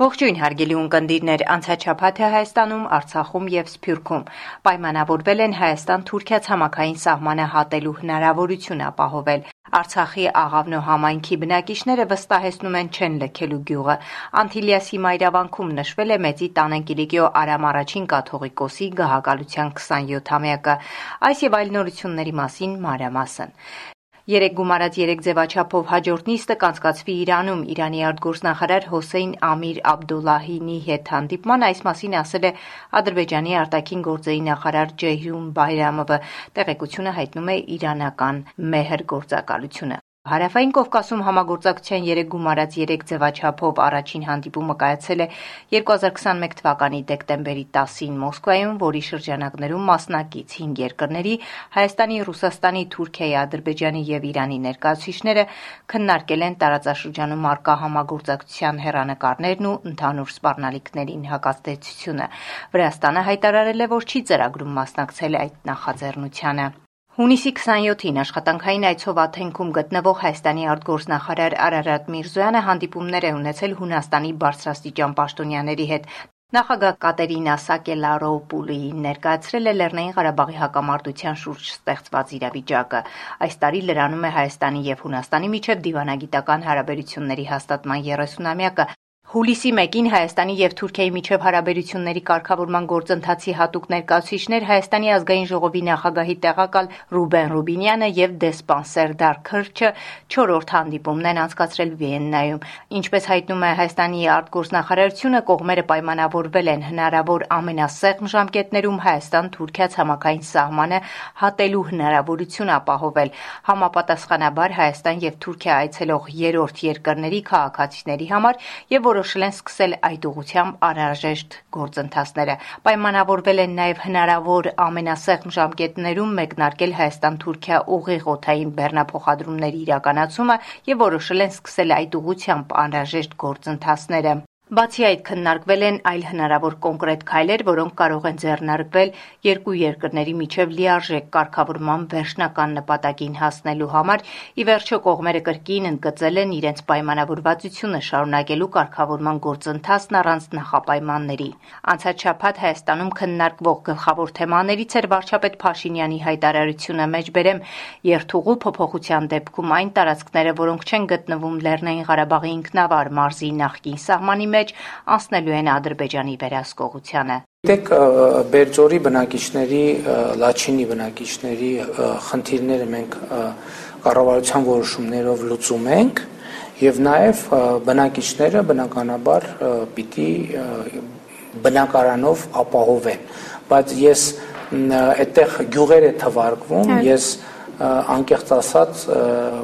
Ողջույն հարգելի ունկնդիրներ, անցաչափաթը Հայաստանում, Արցախում եւ Սփյուռքում պայմանավորվել են Հայաստան-Թուրքիա ցամաքային սահմանը հատելու հնարավորություն ապահովել։ Արցախի Աղավնո համայնքի բնակիչները վստահեցնում են չեն լքելու գյուղը։ Անտիլիասի մայրավանքում նշվել է Մեծի Տանեն Կիլիկիո Արամ առաջին կաթողիկոսի գահակալության 27-ամյակը։ Այս եւ այլ նորությունների մասին մանրամասն։ Երեք գումարած երեք ձևաչափով հաջորդ նիստը կանցկացվի Իրանում Իրանի արտգործնախարար Հոսեյն Ամիր Աբդուլլահինի հետ հանդիպման այս մասին ասել է Ադրբեջանի արտաքին գործերի նախարար Ջեյհուն Բայրամովը տեղեկությունը հայտնում է իրանական մեհր գործակալությունը Հարավային Կովկասում համագործակցության 3 գումարած 3 ձևաչափով առաջին հանդիպումը կայացել է 2021 թվականի դեկտեմբերի 10-ին Մոսկվայում, որի շրջանակներում մասնակից 5 երկրների Հայաստանի, Ռուսաստանի, Թուրքիայի, Ադրբեջանի եւ Իրանի ներկայացուցիչները քննարկել են տարածաշրջանում արկա համագործակցության հերանեկարներն ու ընդհանուր սպառնալիքներին հակազդեցությունը։ Վրաստանը հայտարարել է, որ չի ծրագրում մասնակցել այդ նախաձեռնությանը։ Հունիսի 27-ին աշխատանքային այցով Աթենքում գտնվող Հայաստանի արտգործնախարար Արարատ Միրզոյանը հանդիպումներ է ունեցել Հունաստանի բարձրաստիճան պաշտոնյաների հետ։ Նախագահ Կատերինա Սակելարոպուլին ներկայացրել է Լեռնային Ղարաբաղի հակամարտության շուրջ ստեղծված իրավիճակը։ Այս տարի լրանում է Հայաստանի եւ Հունաստանի միջև դիվանագիտական հարաբերությունների հաստատման 30-ամյակը, Հուլիսի 1-ին Հայաստանի եւ Թուրքիայի միջև հարաբերությունների կարգավորման գործընթացի հատուկ ներկայացուցիչներ Հայաստանի ազգային ժողովի նախագահի տեղակալ Ռուբեն Ռուբինյանը եւ դեսպան Սերդար Քրչը 4-րդ հանդիպումն են անցկացրել Վիեննայում։ Ինչպես հայտնում է Հայաստանի արտգործնախարարությունը, կողմերը պայմանավորվել են հնարավոր ամենասեղմ ժամկետներում Հայաստան-Թուրքիա ցամաքային սահմանը հատելու հնարավորություն ապահովել։ Համապատասխանաբար Հայաստան եւ Թուրքիա այցելող երրորդ երկրների քաղաքացիների համար եւ որոշ որոշել են սկսել այդ ուղությամբ անհրաժեշտ գործընթացները։ Պայմանավորվել են նաև հնարավոր ամենասեղմ ժամկետներում մեկնարկել Հայաստան-Թուրքիա ուղիղ օթային բեռնափոխադրումների իրականացումը եւ որոշել են սկսել այդ ուղությամբ անհրաժեշտ գործընթացները։ Բացի այդ քննարկվել են այլ հնարավոր կոնկրետ քայլեր, որոնք կարող են ձեռնարկվել երկու երկրների միջև լիարժեք կարգավորման վերջնական նպատակին հասնելու համար։ Ի վերջո կողմերը կրկին ընդգծել են իրենց պայմանավորվածությունը շարունակելու կարգավորման գործընթացն առանց նախապայմանների։ Անցած շաբաթ Հայաստանում քննարկվող գլխավոր թեմաներից էր վարչապետ Փաշինյանի հայտարարությունը մեջբերեմ երթուղու փոփոխության դեպքում այն տարածքները, որոնք չեն գտնվում Լեռնային Ղարաբաղի ինքնավար մարզի նախկին սահմանի մեջ, մեջ անցնելու են Ադրբեջանի վերահսկողությանը։ Գիտեք, Բերձորի բնակիչների, Լաչինի բնակիչների խնդիրները մենք կառավարության որոշումներով լուծում ենք եւ նաեւ բնակիչները բնականաբար պիտի բնակարանով ապահովեն բայց ես այդտեղ գյուղեր է թվարկվում ես անկեղծ ասած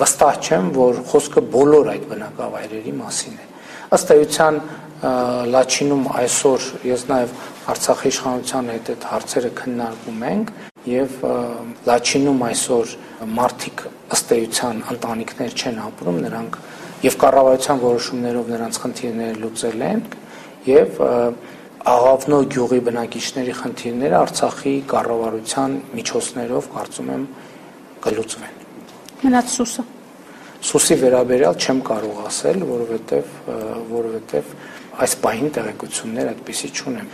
վստահ չեմ որ խոսքը բոլոր այդ բնակավայրերի մասին է ըստ էության Լաչինում այսօր ես նաև Արցախի իշխանության հետ այդ հարցերը քննարկում ենք եւ Լաչինում այսօր մարտիկ ըստ էության ընտանիքներ չեն ապրում, նրանք եւ կառավարության որոշումներով նրանց խնդիրները լուծել են եւ Աղավնո գյուղի բնակիչների խնդիրները Արցախի կառավարության միջոցներով կարծում եմ կլուծվեն։ Մնաց սուսը Սուսի վերաբերյալ չեմ կարող ասել, որովհետև որովհետև այս պահին տեղեկություններ այդպեսի չունեմ։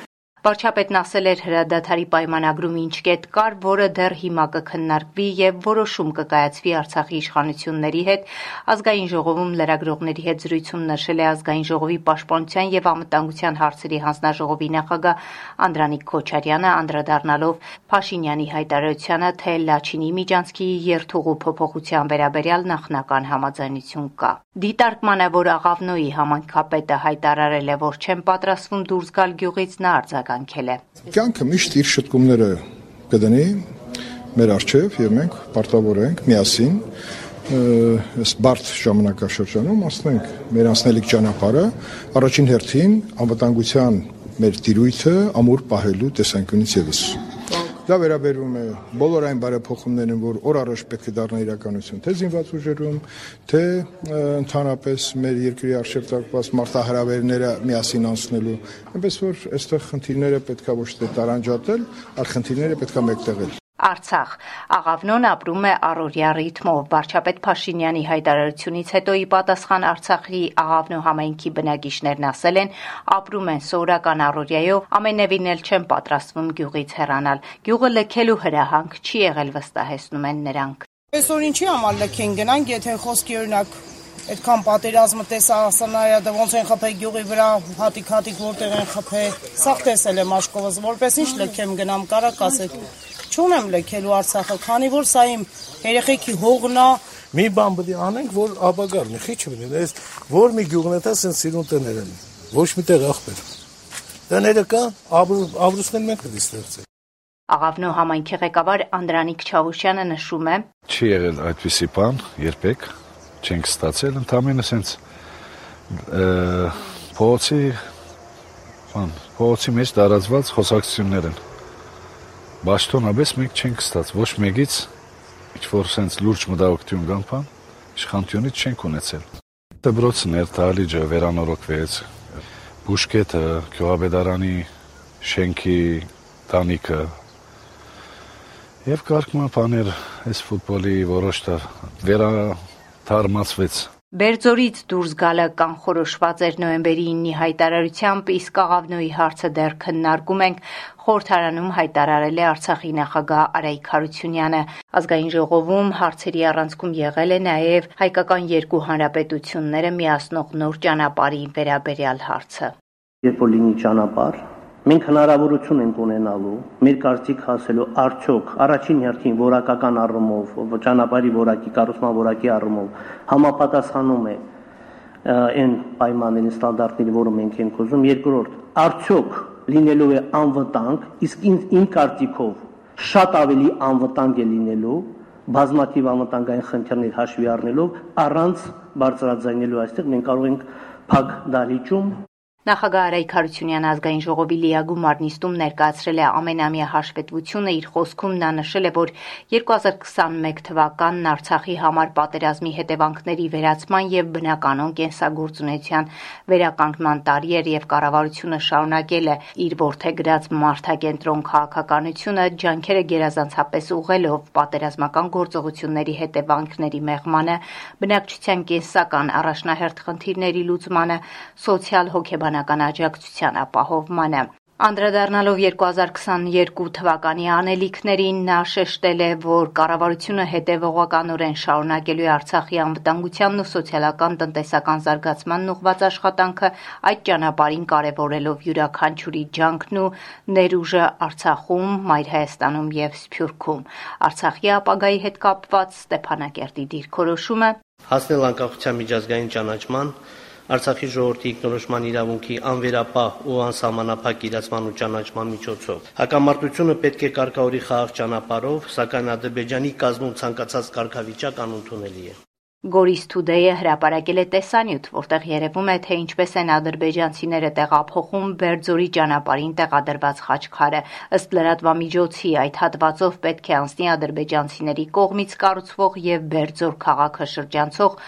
Վարչապետն ասել էր հրադադարի պայմանագրում ինչ կետ կար, որը դեռ հիմա կքննարկվի եւ որոշում կկայացվի Արցախի իշխանությունների հետ։ Ազգային ժողովում լրագրողների հետ զրույցում նշել է ազգային ժողովի պաշտպանության եւ անվտանգության հարցերի հանձնաժողովի նախագահ Անդրանիկ Քոչարյանը, անդրադառնալով Փաշինյանի հայտարարությանը, թե Լաչինի միջանցքի երթուղու փոփոխության վերաբերյալ նախնական համաձայնություն կա։ Դիտարկմանը, որ Աղավնոյի համանքապետը հայտարարել է, որ չեն պատրաստվում դուրս գալ գյուղից, նա արձագանք արձագանքել է։ Կյանքը միշտ իր շտկումները կդնի մեր արչև եւ մենք պարտավոր ենք միասին այս բարդ ժամանակաշրջանում անցնենք մեր անցնելիք ճանապարհը առաջին հերթին անվտանգության մեր տիրույթը ամուր պահելու տեսանկյունից եւս Դա վերաբերում է բոլոր այն բարեփոխումներին, որ օր առաջ պետք է դառնա իրականություն, թե զինված ուժերում, թե ընդհանրապես մեր երկրի արժեք ծաղկված մարտահրավերները միասին անցնելու։ Այնպես որ այստեղ խնդիրները պետքա ոչ թե տարանջատել, այլ խնդիրները պետքա մեկտեղել։ Արցախ. Աղավնոն ապրում է առօրյա ռիթմով։ Վարչապետ Փաշինյանի հայտարարությունից հետո ի պատասխան Արցախի Աղավնո համայնքի բնակիչներն ասել են, ապրում են սովորական առօրյայով, ամենևին էլ չեն պատրաստվում գյուղից հեռանալ։ Գյուղը լքելու հրահանգ չի եղել վստահեցնում են նրանք։ Այսօր ինչի համար լքեն գնանք, եթե խոսքի օրինակ այդքան պատերազմը տեսա ասանայա դա ոնց են խփե գյուղի վրա հատիկ-հատիկ որտեղ են խփե սաղ տեսել եմ աշկովս որպես ինչ լքեմ գնամ կարակ ասեք չունեմ լքելու Արցախը, քանի որ սա իմ երեխեքի հողն է։ Մի բան պետք է անենք, որ ապագար մի քիչ լինի, այս որ մի գյուղն է դա սենց սիրուն տներ են։ Ոչ մի տեղ ախպեր։ Տները կա, ապրուստներ մենք պետք է ստեղծենք։ Աղավնո համայնքի ղեկավար Անդրանիկ Չավուշյանը նշում է. Չի եղել այդպիսի բան երբեք, չենք ստացել, ընդամենը սենց փողոցի բան, փողոցի մեջ տարածված խոսակցություններ են Բաշտոնաբես մենք չենք ստաց ոչ մեկից ինչ որ sense լուրջ մտահոգություն կան բան իշխանությունից չենք ունեցել։ Դբրոցն էր Դալիջը վերանորոգվեց։ Բուշկետը, Գյուղաբեդարանի շենքի տանիքը եւ կարգման բաներ այս ֆուտբոլի որոշ վերա թարմացվեց Բերձորից դուրս գալը կանխորոշված էր նոյեմբերի 9-ի հայտարարությամբ, իսկ Աղավնոյի հարցը դեռ քննարկում ենք, խորհրդարանում հայտարարել է Արցախի նախագահ Արայիկ Հարությունյանը։ Ազգային ժողովում հարցերի առանցքում եղել է նաև հայկական երկու հանրապետությունները միացնող նոր ճանապարհի վերաբերյալ հարցը։ Երբ որ լինի ճանապարհ, մենք հնարավորություն ենք ունենալու մեր կարծիք հասելու արդյոք առաջին հերթին որակական առումով ճանապարհի որակի կառուցման որակի առումով համապատասխանում է այն պայմաններին ստանդարտների, որը մենք ենք ուզում երկրորդ արդյոք լինելու է անվտանգ իսկ իմ կարծիքով շատ ավելի անվտանգ է լինելու բազմաթիվ անվտանգային խնդիրներ հաշվի առնելով առանց բարձրաձայնելու այստեղ մենք կարող ենք փակ դահլիճում Նախագահ Արայք Հարությունյանը ազգային ժողովի լիագու մարմնիստում ներկայացրել է ամենամյա հաշվետվությունը։ Իր խոսքում նա նշել է, որ 2021 թվականն Արցախի համար պատերազմի հետևանքների վերացման եւ բնականոն կենսագործունեության վերականգնման տարի էր եւ կառավարությունը շարունակել է իր ворթեգրած մարտակենտրոն քաղաքականությունը ջանքերը գերազանցապես ուղղելով պատերազմական գործողությունների հետևանքների մեղմանը, բնակչության կենսական առաջնահերթ խնդիրների լուծմանը, սոցիալ հոգեբան տնտեսաբանական աջակցության ապահովմանը։ Անդրադառնալով 2022 թվականի անելիքներին նա շեշտել է, որ կառավարությունը հետևողականորեն շարունակելու է Արցախի անվտանգությանն ու սոցիալական տնտեսական զարգացմանն ուղղված աշխատանքը, այդ ճանապարհին կարևորելով յուրաքանչյուրի ջանքն ու ներուժը Արցախում, Մայր Հայաստանում եւ Սփյուռքում։ Արցախի ապագայի հետ կապված Ստեփանակերտի դիրքորոշումը հասնել անկախության միջազգային ճանաչման Արցախի ժողովրդի ինքնորոշման իրավունքի անվերապահ ու անսահմանափակ իրացման ու ճանաչման միջոցով։ Հակամարտությունը պետք է կարգավորի խաղաղ ճանապարհով, սակայն Ադրբեջանի կազմում ցանկացած կարգավիճակ անընդունելի է։ Goris Today-ը հրապարակել է տեսանյութ, որտեղ երևում է, թե ինչպես են ադրբեջանցիները տեղափոխում Բերձորի ճանապարհին տեղադրված խաչքարը։ Ըստ լրատվամիջոցի, այդ հատվածով պետք է անցնի ադրբեջանցիների կողմից կառուցվող եւ Բերձոր քաղաքը շրջանցող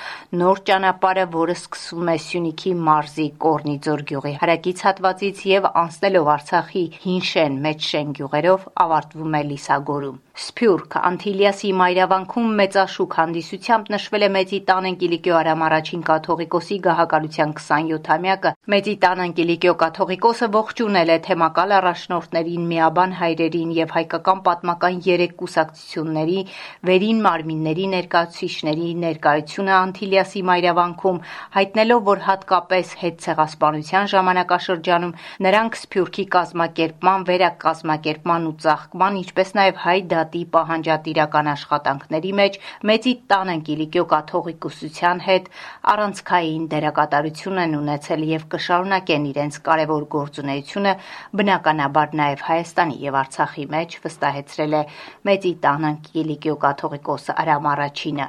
նոր ճանապարհը, որը սկսվում է Սյունիքի մարզի Կորնիձոր գյուղի հարակից հատվածից եւ անցնելով Արցախի Հինշեն, Մեջշեն գյուղերով ավարտվում է Լիսագորում։ Սփյուռք Անտիլիասի մայրավանքում մեծաշուք հանդիսությամբ նշվել է Մեծի տան Կիլիկիո Արամ առաջին կաթողիկոսի գահակալության 27-ամյակը։ Մեծի տան Կիլիկիո կաթողիկոսը ողջունել է թեմակալ առաջնորդներին, միաբան հայրերին եւ հայկական պատմական երեք կուսակցությունների վերին մարմինների ներկայացուցիչների ներկայությունը Անտիլիասի մայրավանքում, հայտնելով, որ հատկապես հետ ցեղասպանության ժամանակաշրջանում նրանք Սփյուռքի կազմակերպման, վերակազմակերպման ու ծաղկման, ինչպես նաեւ հայ Հայդատի պահանջատիրական աշխատանքների մեջ մեծի տանը Կիլիկիո կաթողիկոսության հետ առանցքային դերակատարություն են ունեցել եւ կշարունակեն իրենց կարևոր գործունեությունը բնականաբար նաեւ Հայաստանի եւ Արցախի մեջ վստահեցրել է մեծի տանը Կիլիկիո կաթողիկոս Արամ Արաչինը։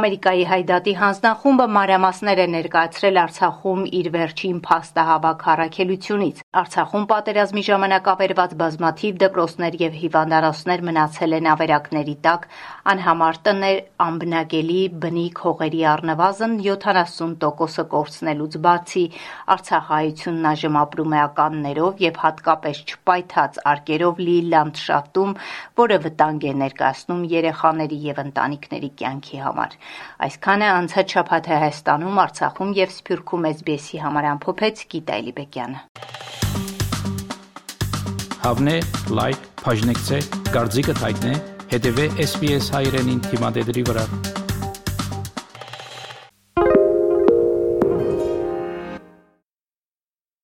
Ամերիկայի Հայդատի հանձնախումբը մանրամասներ է ներկայացրել Արցախում իր վերջին փաստահավաք առաքելությունից։ Արցախում պատերազմի ժամանակ ավերված բազմաթիվ դպրոցներ եւ հիվանդանոցներ մնացել են ավերակների տակ, անհամար տներ, անբնակելի բնիկ հողերի առնվազն 70%-ը կորցնելուց բացի Արցախահայությունն այժմ ապրում է ականներով եւ հատկապես չպայթած արկերով լի լանդշաֆտում, որը վտանգ է ներկայացնում երեխաների եւ ընտանիքների կյանքի համար։ Այսքանը անցած շաբաթ Հայաստանում, Արցախում եւ Սփյուռքում SBS-ի համար ամփոփեց Գիտա Էլիբեկյանը։ Հավնե, լայք, բաժնեկցե, դարձիկը թայտնե, հետեւե SBS հայրենին թիմադեդի վրա։